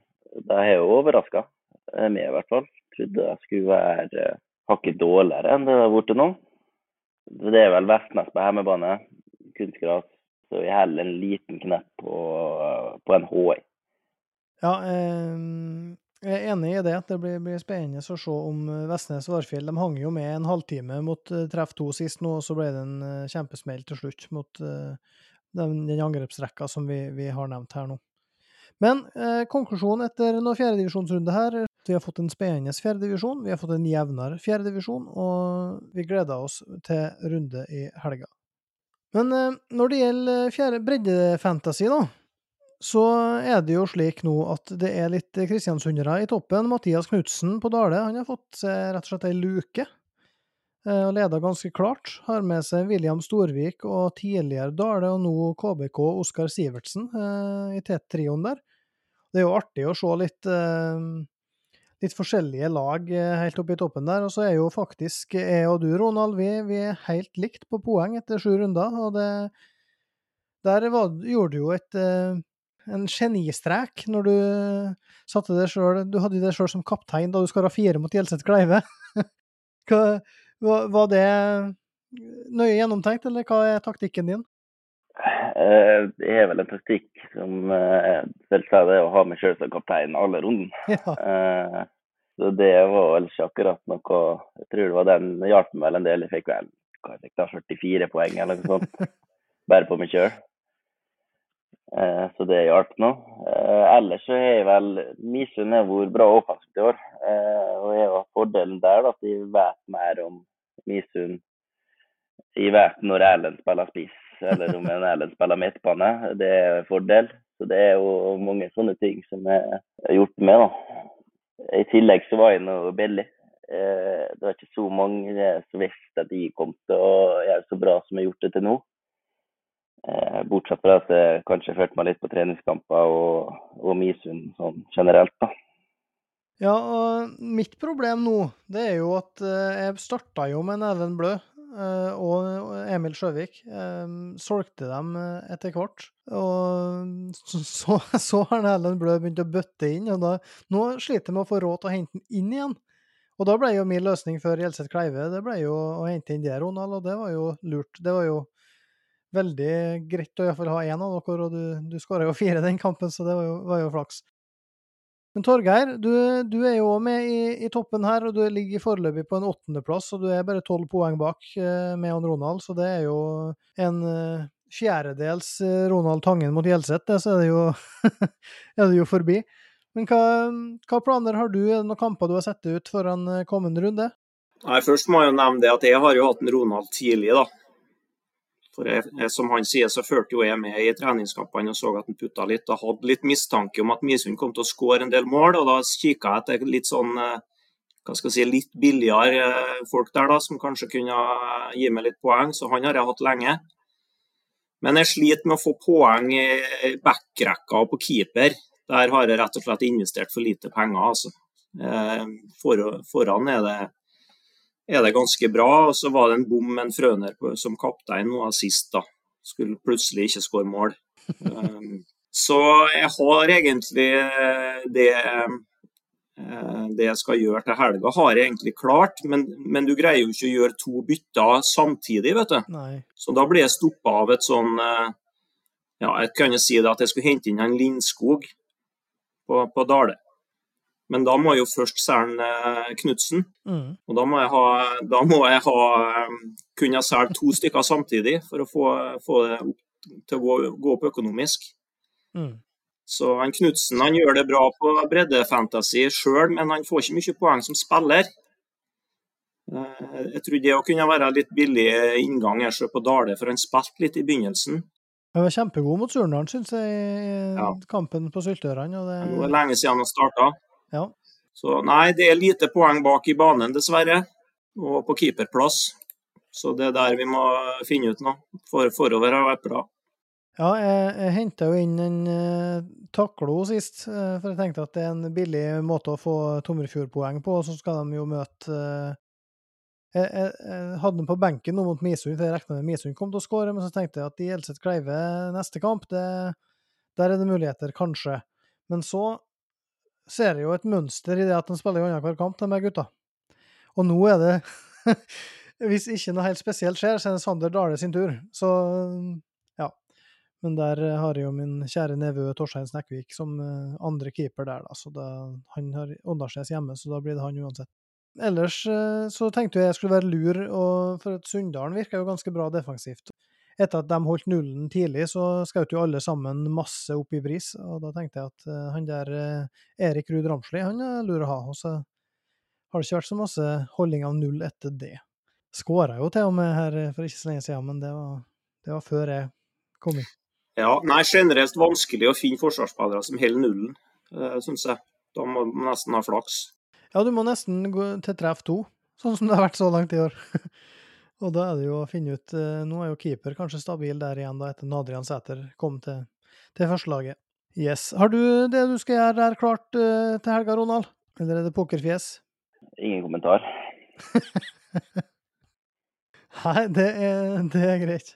det har jo overraska meg i hvert fall. Trodde jeg skulle være hakket dårligere enn det har blitt nå. Det er vel Vestnes på hjemmebane, kunstgras. Så jeg holder en liten knepp på, på en HI. Ja, eh, jeg er enig i det. Det blir, blir spennende å se om eh, Vestnes Varfjell De hang jo med en halvtime mot uh, treff to sist nå, og så ble det en uh, kjempesmell til slutt mot uh, den, den angrepsrekka som vi, vi, har nevnt her nå. Men konklusjonen etter noen fjerdedivisjonsrunde her Vi har fått en spennende fjerdedivisjon, vi har fått en jevnere fjerdedivisjon, og vi gleder oss til runde i helga. Men når det gjelder breddefantasy, da, så er det jo slik nå at det er litt kristiansundere i toppen. Mathias Knutsen på Dale han har fått rett og slett ei luke, eh, og leder ganske klart. Har med seg William Storvik og tidligere Dale, og nå KBK Oskar Sivertsen i T-trioen der. Det er jo artig å se litt, eh, litt forskjellige lag helt oppe i toppen der. Og så er jo faktisk jeg og du, Ronald, vi, vi er helt likt på poeng etter sju runder. og det der var, gjorde du jo et en genistrek når du satte deg selv, Du hadde deg sjøl som kaptein da du skåra fire mot Gjelseth Kleive. var det nøye gjennomtenkt, eller hva er taktikken din? Eh, det er vel en taktikk som selvsagt selv sa det å ha meg sjøl som kaptein alle runden. Ja. Eh, så det var vel ikke akkurat noe Jeg tror det var den hjalp meg vel en del. Jeg fikk vel jeg fikk da, 44 poeng eller noe sånt. Bare på meg sjøl. Eh, så det hjalp nå. Eh, ellers så har jeg vel Misund har vært bra offensivt i år. Eh, og jeg har fordelen der at jeg vet mer om Misund. Jeg vet når Erlend spiller spiss, eller om en Erlend spiller midtbane. Det er en fordel. Så det er jo mange sånne ting som jeg har gjort med. da. I tillegg så var jeg nå billig. Det var ikke så mange som visste at jeg kom til å gjøre så bra som jeg har gjort det til nå. Eh, bortsett fra at jeg kanskje følte meg litt på treningskamper og, og Misund sånn generelt, da. Ja, og mitt problem nå, det er jo at eh, jeg starta jo med Neven Blø eh, og Emil Sjøvik. Solgte dem etter hvert. Og så, så har Ellen Blø begynt å bøtte inn, og da, nå sliter jeg med å få råd til å hente den inn igjen. Og da ble jo min løsning før Gjelseth Kleive det ble jo å hente inn det, Ronald, og det var jo lurt. Det var jo veldig greit å iallfall ha én av dere, og du, du skåra jo fire den kampen, så det var jo, var jo flaks. Men Torgeir, du, du er jo med i, i, toppen her, og du ligger foreløpig på en åttendeplass, og du er bare tolv poeng bak eh, med han Ronald, så det er jo en eh, fjerdedels eh, Ronald Tangen mot Gjelseth, så er det jo, er det jo forbi. Men hva, hva, planer har du? Er det noen kamper du har sett ut foran eh, kommende runde? Nei, Først må jeg jo nevne det at jeg har jo hatt en Ronald tidlig, da. For jeg, Som han sier, så fulgte jo jeg med i treningskampene og så at han putta litt. og hadde litt mistanke om at Misund kom til å skåre en del mål. og Da kikka jeg etter litt sånn eh, hva skal jeg si, litt billigere eh, folk der da, som kanskje kunne gi meg litt poeng. Så han har jeg hatt lenge. Men jeg sliter med å få poeng i backrekka og på keeper. Der har jeg rett og slett investert for lite penger. altså. Foran er det er det ganske bra. Og så var det en bom med en Frøner på, som kaptein nå sist, da. Skulle plutselig ikke skåre mål. Um, så jeg har egentlig eh, det eh, det jeg skal gjøre til helga, har jeg egentlig klart, men, men, du greier jo ikke å gjøre to bytter samtidig, vet du. Nei. Så da blir jeg stoppa av et sånn eh, Ja, jeg kan jo si det at jeg skulle hente inn en Lindskog på, på Dale. Men da må jeg jo først selge eh, Knutsen. Mm. Og da må jeg, ha, da må jeg ha, eh, kunne selge to stykker samtidig for å få, få det opp, til å gå, gå opp økonomisk. Mm. Så han Knutsen han gjør det bra på breddefantasy sjøl, men han får ikke mye poeng som spiller. Eh, jeg tror det kunne være litt billig inngang her på Dale, for han spilte litt i begynnelsen. Han var kjempegod mot Surnadal, syns jeg, i ja. kampen på Syltørene. Det... det er lenge siden han starta. Ja. Så nei, det er lite poeng bak i banen, dessverre. Og på keeperplass. Så det er der vi må finne ut noe. For, forover har vært bra. Ja, jeg, jeg henta jo inn en uh, taklo sist, uh, for jeg tenkte at det er en billig måte å få Tomrefjord-poeng på, og så skal de jo møte uh, jeg, jeg, jeg, hadde den på benken nå mot Misund, for jeg regna med Misund kom til å skåre, men så tenkte jeg at i Elseth Kleive neste kamp, det, der er det muligheter, kanskje. Men så ser jeg jo et mønster i det at de spiller annenhver kamp, de gutta. Og nå er det Hvis ikke noe helt spesielt skjer, så er det Sander Dale sin tur. Så ja. Men der har jeg jo min kjære nevø Torstein Snekkvik som eh, andre keeper der, da. Så da, han har Åndalsnes hjemme, så da blir det han uansett. Ellers eh, så tenkte jeg jeg skulle være lur, og for at Sunndalen virker jo ganske bra defensivt etter at de holdt nullen tidlig, så skjøt jo alle sammen masse opp i pris. Og da tenkte jeg at uh, han der uh, Erik Ruud Ramsli, han er lur å ha. Og så har det ikke vært så masse holdning av null etter det. Skåra jo til og med her for ikke så lenge siden, men det var, det var før jeg kom inn. Ja, nei, generelt vanskelig å finne forsvarsspillere som holder nullen, uh, syns jeg. Da må man nesten ha flaks. Ja, du må nesten gå til treff to, sånn som det har vært så langt i år. Og da er det jo å finne ut eh, Nå er jo keeper kanskje stabil der igjen, da, etter Adrian Sæter kom til, til førstelaget. Yes. Har du det du skal gjøre der klart uh, til helga, Ronald? Eller er det pokerfjes? Ingen kommentar. Nei, det er, det er greit.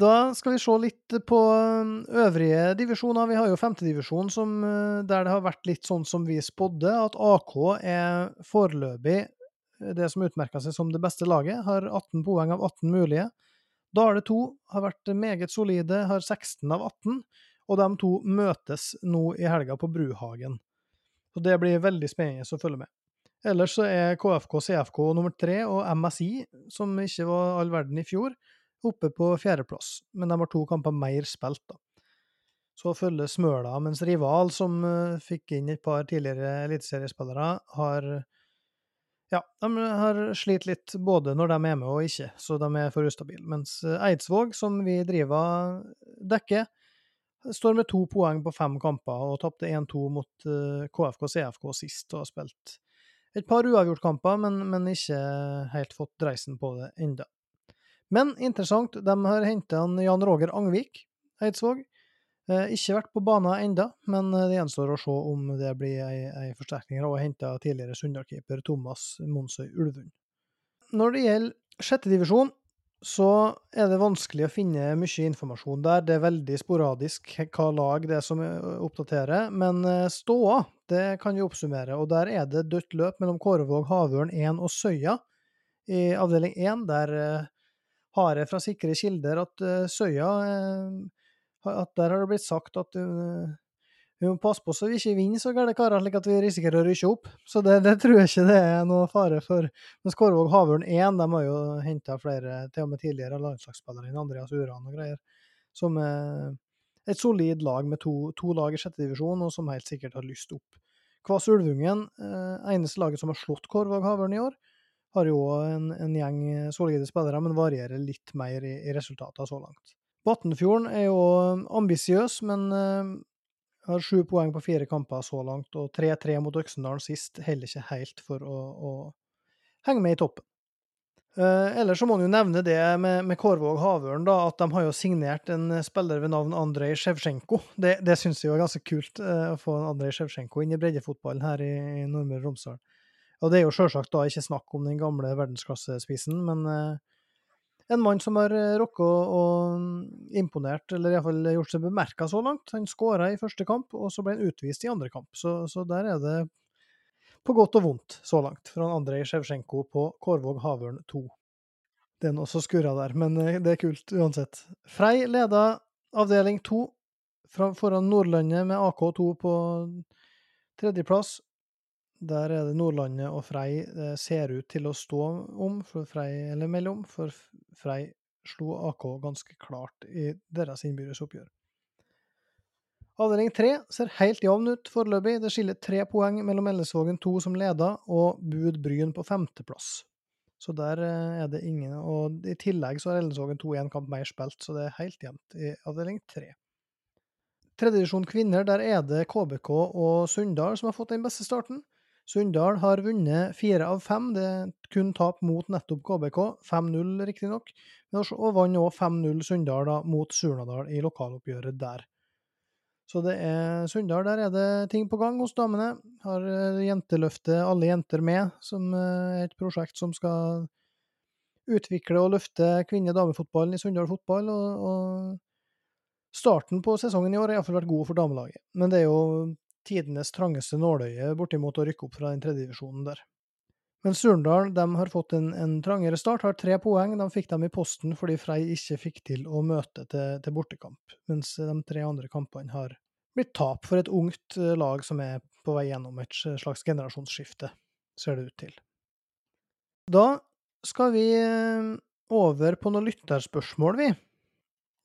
Da skal vi se litt på um, øvrige divisjoner. Vi har jo femtedivisjon uh, der det har vært litt sånn som vi spådde, at AK er foreløpig uh, det som utmerker seg som det beste laget. Har 18 poeng av 18 mulige. Dale 2 har vært meget solide, har 16 av 18. Og de to møtes nå i helga på Bruhagen. Så det blir veldig spennende å følge med. Ellers så er KFK CFK nummer tre, og MSI, som ikke var all verden i fjor, oppe på fjerdeplass, men de har to kamper mer spilt, da. Så følger Smøla, mens Rival, som uh, fikk inn et par tidligere eliteseriespillere, har ja, de har slitt litt både når de er med og ikke, så de er for ustabile. Mens eh, Eidsvåg, som vi driver dekker, står med to poeng på fem kamper og tapte 1-2 mot KFK CFK sist og har spilt et par uavgjortkamper, men, men ikke helt fått dreisen på det enda. Men interessant, de har henta Jan Roger Angvik, Eidsvåg. Eh, ikke vært på banen enda, men eh, det gjenstår å se om det blir ei forsterkning. Og henta tidligere Sunndal-keeper Thomas Monsøy Ulvund. Når det gjelder sjettedivisjon, så er det vanskelig å finne mye informasjon der. Det er veldig sporadisk hva lag det er som oppdaterer. Men eh, ståa, det kan vi oppsummere. Og der er det dødt løp mellom Kårevåg, Havørn 1 og Søya i avdeling 1, der har jeg fra sikre kilder at uh, Søya uh, at Der har det blitt sagt at vi må passe på så vi ikke vinner så gærne karer, slik at vi risikerer å rykke opp. Så det, det, tror jeg ikke det er noe fare for. Men Skårvåg Havørn 1 de har jo henta flere, til og med tidligere landslagsspillere enn Andreas Uran og greier, som er et solid lag med to, to lag i sjette divisjon, og som helt sikkert har lyst opp. Kvass Ulvungen, eh, eneste laget som har slått Korvåg Havørn i år, har jo en, en gjeng solide spillere, men varierer litt mer i, i resultatene så langt. Batnfjorden er jo ambisiøs, men uh, har sju poeng på fire kamper så langt, og 3-3 mot Øksendalen sist heller ikke helt for å, å henge med i toppen. Uh, ellers så må man jo nevne det med, med Kårvåg Havørn, da, at de har jo signert en spiller ved navn Andrej Sjevsjenko. Det, det syns jeg er ganske kult, uh, å få Andrej Sjevsjenko inn i breddefotballen her i, i Nordmøre og Romsdal. Og det er jo sjølsagt da ikke snakk om den gamle verdensklassespissen, men uh, en mann som har rocka og imponert, eller iallfall gjort seg bemerka så langt. Han skåra i første kamp, og så ble han utvist i andre kamp. Så, så der er det på godt og vondt så langt, fra Andrej Sjevsjenko på Kårvåg Havørn 2. Det er noe som skurrer der, men eh, det er kult uansett. Frei leder avdeling 2 foran Nordlandet med AK2 på tredjeplass. Der er det Nordlandet og Frei det ser ut til å stå om, for Frei, eller mellom, for Frei slo AK ganske klart i deres innbyrdes oppgjør. Avdeling tre ser helt jevn ut foreløpig. Det skiller tre poeng mellom Ellesvågen 2 som leder, og Bud Bryn på femteplass. Så der eh, er det ingen Og i tillegg så har Ellesvågen 2 én kamp mer spilt, så det er helt jevnt i avdeling tre. Tredjedivisjon kvinner, der er det KBK og Sunndal som har fått den beste starten. Sunndal har vunnet fire av fem, det er kun tap mot nettopp KBK, 5-0 riktignok, og vant òg 5-0 Sunndal mot Surnadal i lokaloppgjøret der. Så det er Sunndal, der er det ting på gang hos damene. Har eh, Jenteløftet Alle jenter med, som eh, er et prosjekt som skal utvikle og løfte kvinne-damefotballen i Sunndal fotball. Og, og starten på sesongen i år har iallfall vært god for damelaget. Men det er jo tidenes trangeste nåløye bortimot å rykke opp fra den tredje divisjonen der. Men Surndal de har fått en, en, trangere start, har tre poeng. De fikk dem i posten fordi Frei ikke fikk til å møte til, til bortekamp, mens de tre andre kampene har blitt tap for et ungt eh, lag som er på vei gjennom et slags generasjonsskifte, ser det ut til. Da skal vi eh, over på noen lytterspørsmål, vi.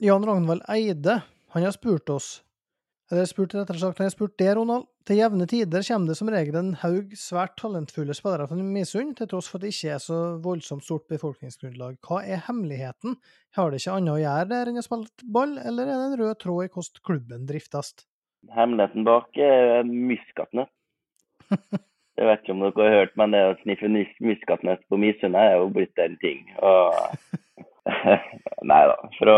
Jan Ragnvald Eide han har spurt oss eller spurt, rettere sagt, Jeg har spurt det, Ronald. Til jevne tider kommer det som regel en haug svært talentfulle spillere fra Misund, til tross for at det ikke er så voldsomt stort befolkningsgrunnlag. Hva er hemmeligheten? Har det ikke annet å gjøre der enn å spille ball, eller er det en rød tråd i hvordan klubben driftes? Hemmeligheten bak er muskatnøtt. Jeg vet ikke om dere har hørt, men det å sniffe muskatnøtt på Misund er jo blitt en ting. Og Nei da. Fra,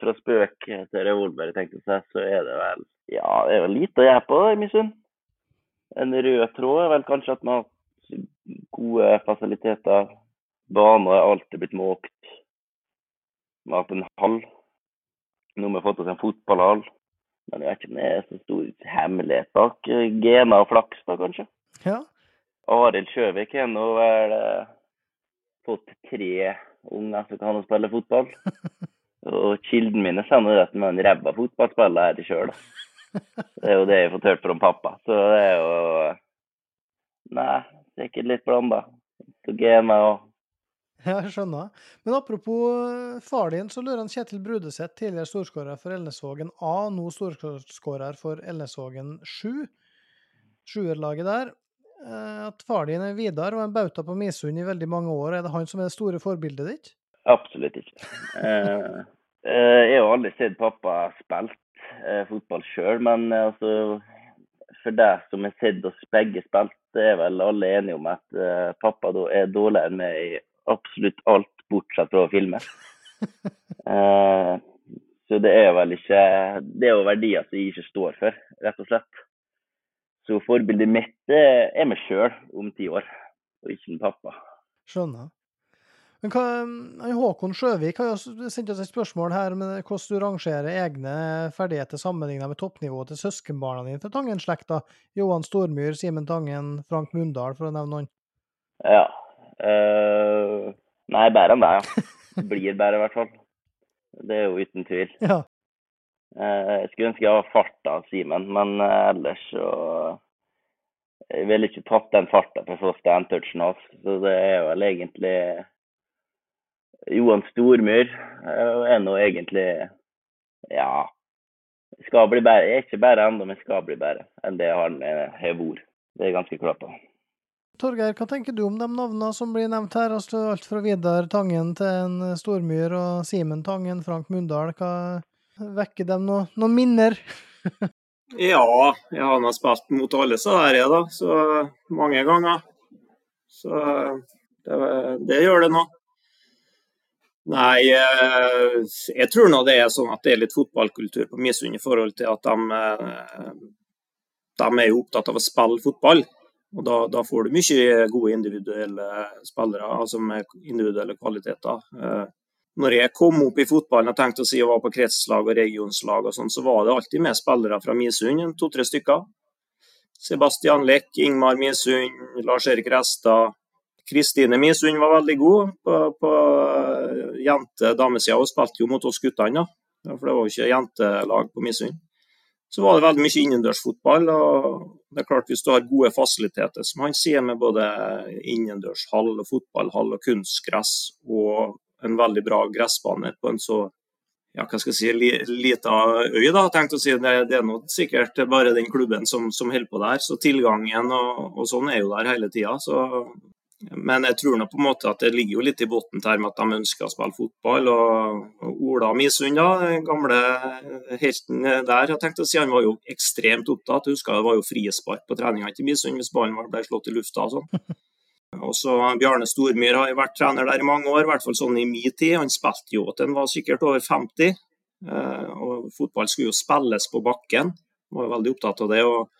fra spøk til revolver, tenkte jeg, så er det vel Ja, det er vel lite å gjøre på i Misund. En rød tråd er vel kanskje at vi har gode fasiliteter. Bane er alltid blitt måkt. Vi har hatt en hall. Nå har vi fått oss en fotballhall. Men det er ikke så stor hemmelighet bak. Gener og flaks, da, kanskje. Ja. Arild Sjøvik har nå vel eh, fått tre unger som kan spille fotball. Og kilden min er sånn at han er en ræva fotballspiller er det sjøl. Det er jo det jeg har fått hørt fra pappa. Så det er jo Nei, sikkert litt blanda. Gener og ja, jeg skjønner. Men apropos eh, far din, så lurer han Kjetil Brudeseth, tidligere storskårer for Elnesvågen A, nå storskårer for Elnesvågen 7. Sjuerlaget der. Eh, at far din er Vidar og en bauta på Misund i veldig mange år. Er det han som er det store forbildet ditt? Absolutt ikke. Eh, eh, jeg har aldri sett pappa spilt fotball sjøl, men altså, for deg som har sett oss begge spilt, er vel alle enige om at pappa er dårligere enn meg i absolutt alt, bortsett fra å filme. så det er vel ikke Det er jo verdier som jeg ikke står for, rett og slett. Så forbildet mitt er meg sjøl om ti år, og ikke en pappa. Skjønner. Men hva, Håkon Sjøvik har jo sendt oss et spørsmål her med hvordan du rangerer egne ferdigheter sammenlignet med toppnivået til søskenbarna dine fra Tangen-slekta. Johan Stormyr, Simen Tangen, Frank Mundal, for å nevne noen. Ja. Uh, nei, bedre enn deg, ja. Blir bedre, i hvert fall. Det er jo uten tvil. Ja. Eh, jeg skulle ønske jeg var farta av Simen, men eh, ellers så Jeg ville ikke tatt den farta for å få standtouchen hans. Så det er vel egentlig Johan Stormyr eh, er nå egentlig Ja. Skal bli bedre. Jeg er ikke bedre ennå, men skal bli bedre enn det han har vært. Det er jeg ganske klar på. Torgeir, hva tenker du om de navnene som blir nevnt her? Altså alt fra Vidar Tangen til en Stormyr og Simen Tangen, Frank Mundal. Hva vekker dem noe, noen minner? Ja, jeg har nå spilt mot alle så der, jeg, da. Så mange ganger. Så det, det gjør det nå. Nei, eh, jeg tror nå det er sånn at det er litt fotballkultur på Misund i forhold til at de, eh, de er jo opptatt av å spille fotball. Og da, da får du mye gode individuelle spillere, altså med individuelle kvaliteter. Når jeg kom opp i fotballen og tenkte å si jeg var på kretslag og regionslag, og sånn, så var det alltid med spillere fra Misund, to-tre stykker. Sebastian Lech, Ingmar Misund, Lars-Erik Restad, Kristine Misund var veldig god på, på eh, jente-damesida. Hun spilte jo mot oss guttene, da. for det var jo ikke jentelag på Misund. Så var det veldig mye innendørsfotball. og det er klart Hvis du har gode fasiliteter, som han sier, med både innendørshall, og fotballhall og kunstgress, og en veldig bra gressbane på en så ja, hva skal jeg si, li, lita øy, da, tenkt å si. Det, det er nå sikkert bare den klubben som, som holder på der. Så tilgangen og, og sånn er jo der hele tida. Men jeg tror nå på en måte at det ligger jo litt i bunnen her med at de ønsker å spille fotball. Og Ola Misund, den gamle helten der, jeg tenkte å si, han var jo ekstremt opptatt. Jeg husker det var jo frispark på treningene til Misund hvis ballen ble slått i lufta og sånn. Og så Bjarne Stormyr har vært trener der i mange år, i hvert fall sånn i min tid. Han spilte jo til han var sikkert over 50. Eh, og fotball skulle jo spilles på bakken. Han var veldig opptatt av det. og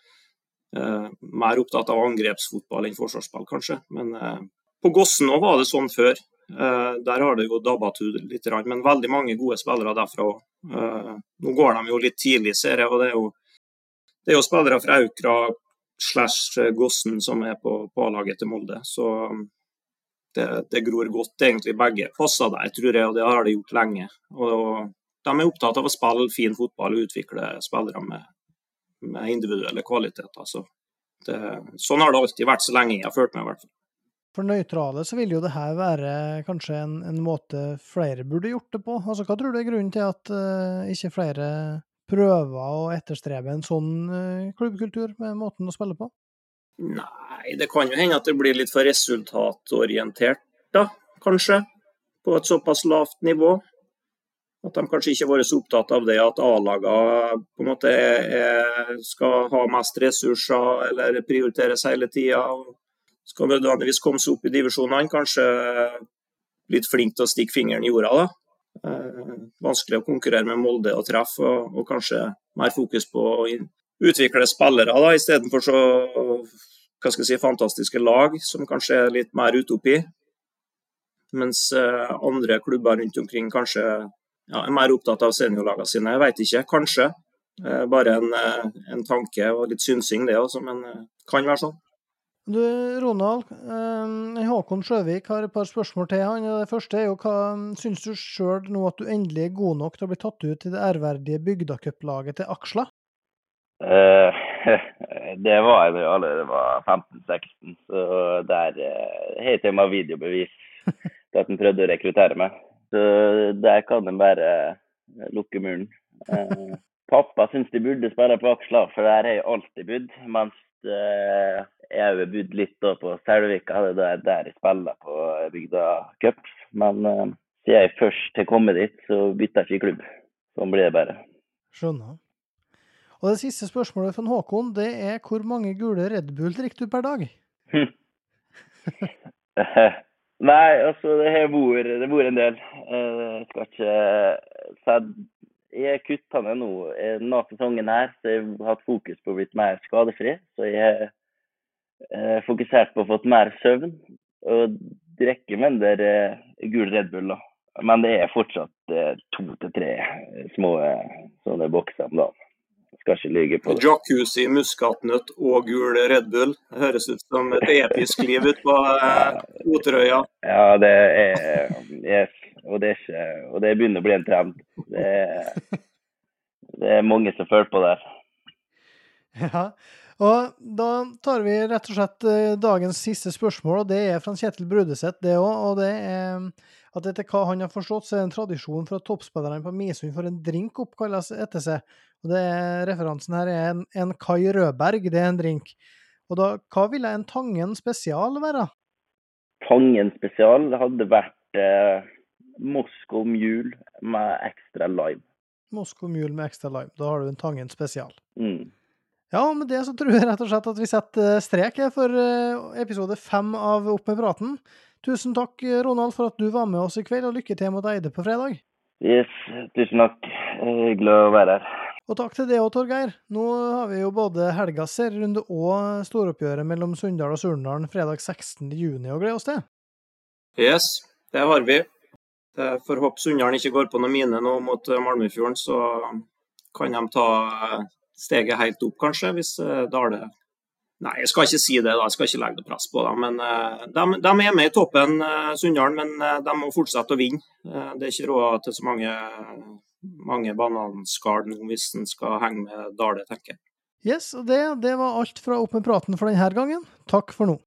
Eh, mer opptatt av angrepsfotball enn forsvarsspill, kanskje. Men eh, på Gossen òg var det sånn før. Der har det jo dabba ut litt, men veldig mange gode spillere derfra òg. Nå går de jo litt tidlig, ser jeg. og det er jo, det er jo spillere fra Aukra slash Gossen som er på, på A-laget til Molde. Så det, det, gror godt, egentlig. Begge passer der, tror jeg, og det har de gjort lenge. Og De er opptatt av å spille fin fotball og utvikle spillere med, med individuelle kvaliteter. Så det, sånn har det alltid vært så lenge jeg har følt meg, i hvert fall. For nøytrale så vil jo det her være kanskje en, en, måte flere burde gjort det på. Altså, Hva tror du er grunnen til at uh, ikke flere prøver å etterstrebe en sånn uh, klubbkultur med måten å spille på? Nei, det kan jo hende at det blir litt for resultatorientert, da, kanskje. På et såpass lavt nivå. At de kanskje ikke har vært så opptatt av det at A-lagene på en måte skal ha mest ressurser eller prioriteres hele tida. Skal nødvendigvis komme seg opp i divisjonene. Kanskje litt flink til å stikke fingeren i jorda. da. Eh, vanskelig å konkurrere med Molde og treffe, og, og, kanskje mer fokus på å utvikle spillere da, istedenfor så hva skal jeg si, fantastiske lag, som kanskje er litt mer utopi. Mens eh, andre klubber rundt omkring kanskje ja, er mer opptatt av seniorlagene sine. Jeg vet ikke, kanskje. Eh, bare en, en, tanke og litt synsing, det også, men kan være sånn. Du, Ronald, Håkon Sjøvik har et par spørsmål til han. Det første er jo hva syns du sjøl nå at du endelig er god nok til å bli tatt ut i det ærverdige bygdacuplaget til Aksla? Uh, det var jeg da jeg allerede var 15-16, så der uh, har jeg meg videobevis til at han prøvde å rekruttere meg. Så der kan en bare eh, lukke muren. Eh, pappa syns de burde spille på Aksla, for der har jeg alltid bodd. Mens eh, jeg har bodd litt da på Selvika, det er der jeg spiller på Bygda Cup. Men uh, siden jeg først har kommet dit, så bytter jeg ikke klubb. Sånn blir det bare. Skjønner. Og det siste spørsmålet fra Håkon, det er hvor mange gule Red Bull drikker du per dag? Nei, altså det det bor en del. Jeg eh, skal ikke si Jeg kutta ned nå. Denne sesongen her så jeg har hatt fokus på å bli mer skadefri. Så jeg har eh, fokusert på å få mer søvn og drikke mindre eh, gul Red Bull. da. Men det er fortsatt to til tre små sånne bokser om dagen. Skal ikke lyge på det. Jacuzzi, muskatnøtt og gul Red Bull. Det høres ut som et episk liv ute på eh, Oterøya. Ja, det er yes. og, det er ikke, og det begynner å bli en trend. Det er, det er mange som føler på der. Ja, og da tar vi rett og slett eh, dagens siste spørsmål, og det er fra Kjetil Brudeseth, det òg. Og det er at etter hva han har forstått, så er det en tradisjon for at toppspillerne på Misund får en drink oppkalles etter seg. Og det er, Referansen her er en, en Kai Rødberg, det er en drink. Og da, hva ville en Tangen spesial være? Tangen spesial hadde vært eh, Moskov Mule med ekstra lime. Moskva Mule med ekstra lime. Da har du en Tangen spesial. Mm. Ja, og med det så tror jeg rett og slett at vi setter strek her for eh, episode fem av Opp med praten. Tusen takk, Ronald, for at du var med oss i kveld, og lykke til mot Eide på fredag. Yes, tusen takk. Eh, Hyggelig å være her. Og takk til det òg, Torgeir. Nå har vi jo både helgas serierunde og storoppgjøret mellom Sunndal og Surnadal fredag 16. juni å glede oss til. Yes, det har vi. For får håpe Sunndalen ikke går på noen mine nå mot eh, Malmefjorden, så kan de ta eh, steget helt opp, kanskje, hvis eh, Dale Nei, jeg skal ikke si det, da. Jeg skal ikke legge noe press på dem. Men eh, de, de er med i toppen, Sunndal, men eh, de må fortsette å vinne. Eh, Det er ikke råd til så mange, mange bananskall nå hvis en skal henge med Dale, tenker jeg. Yes, det, det var alt fra Opp praten for denne gangen. Takk for nå.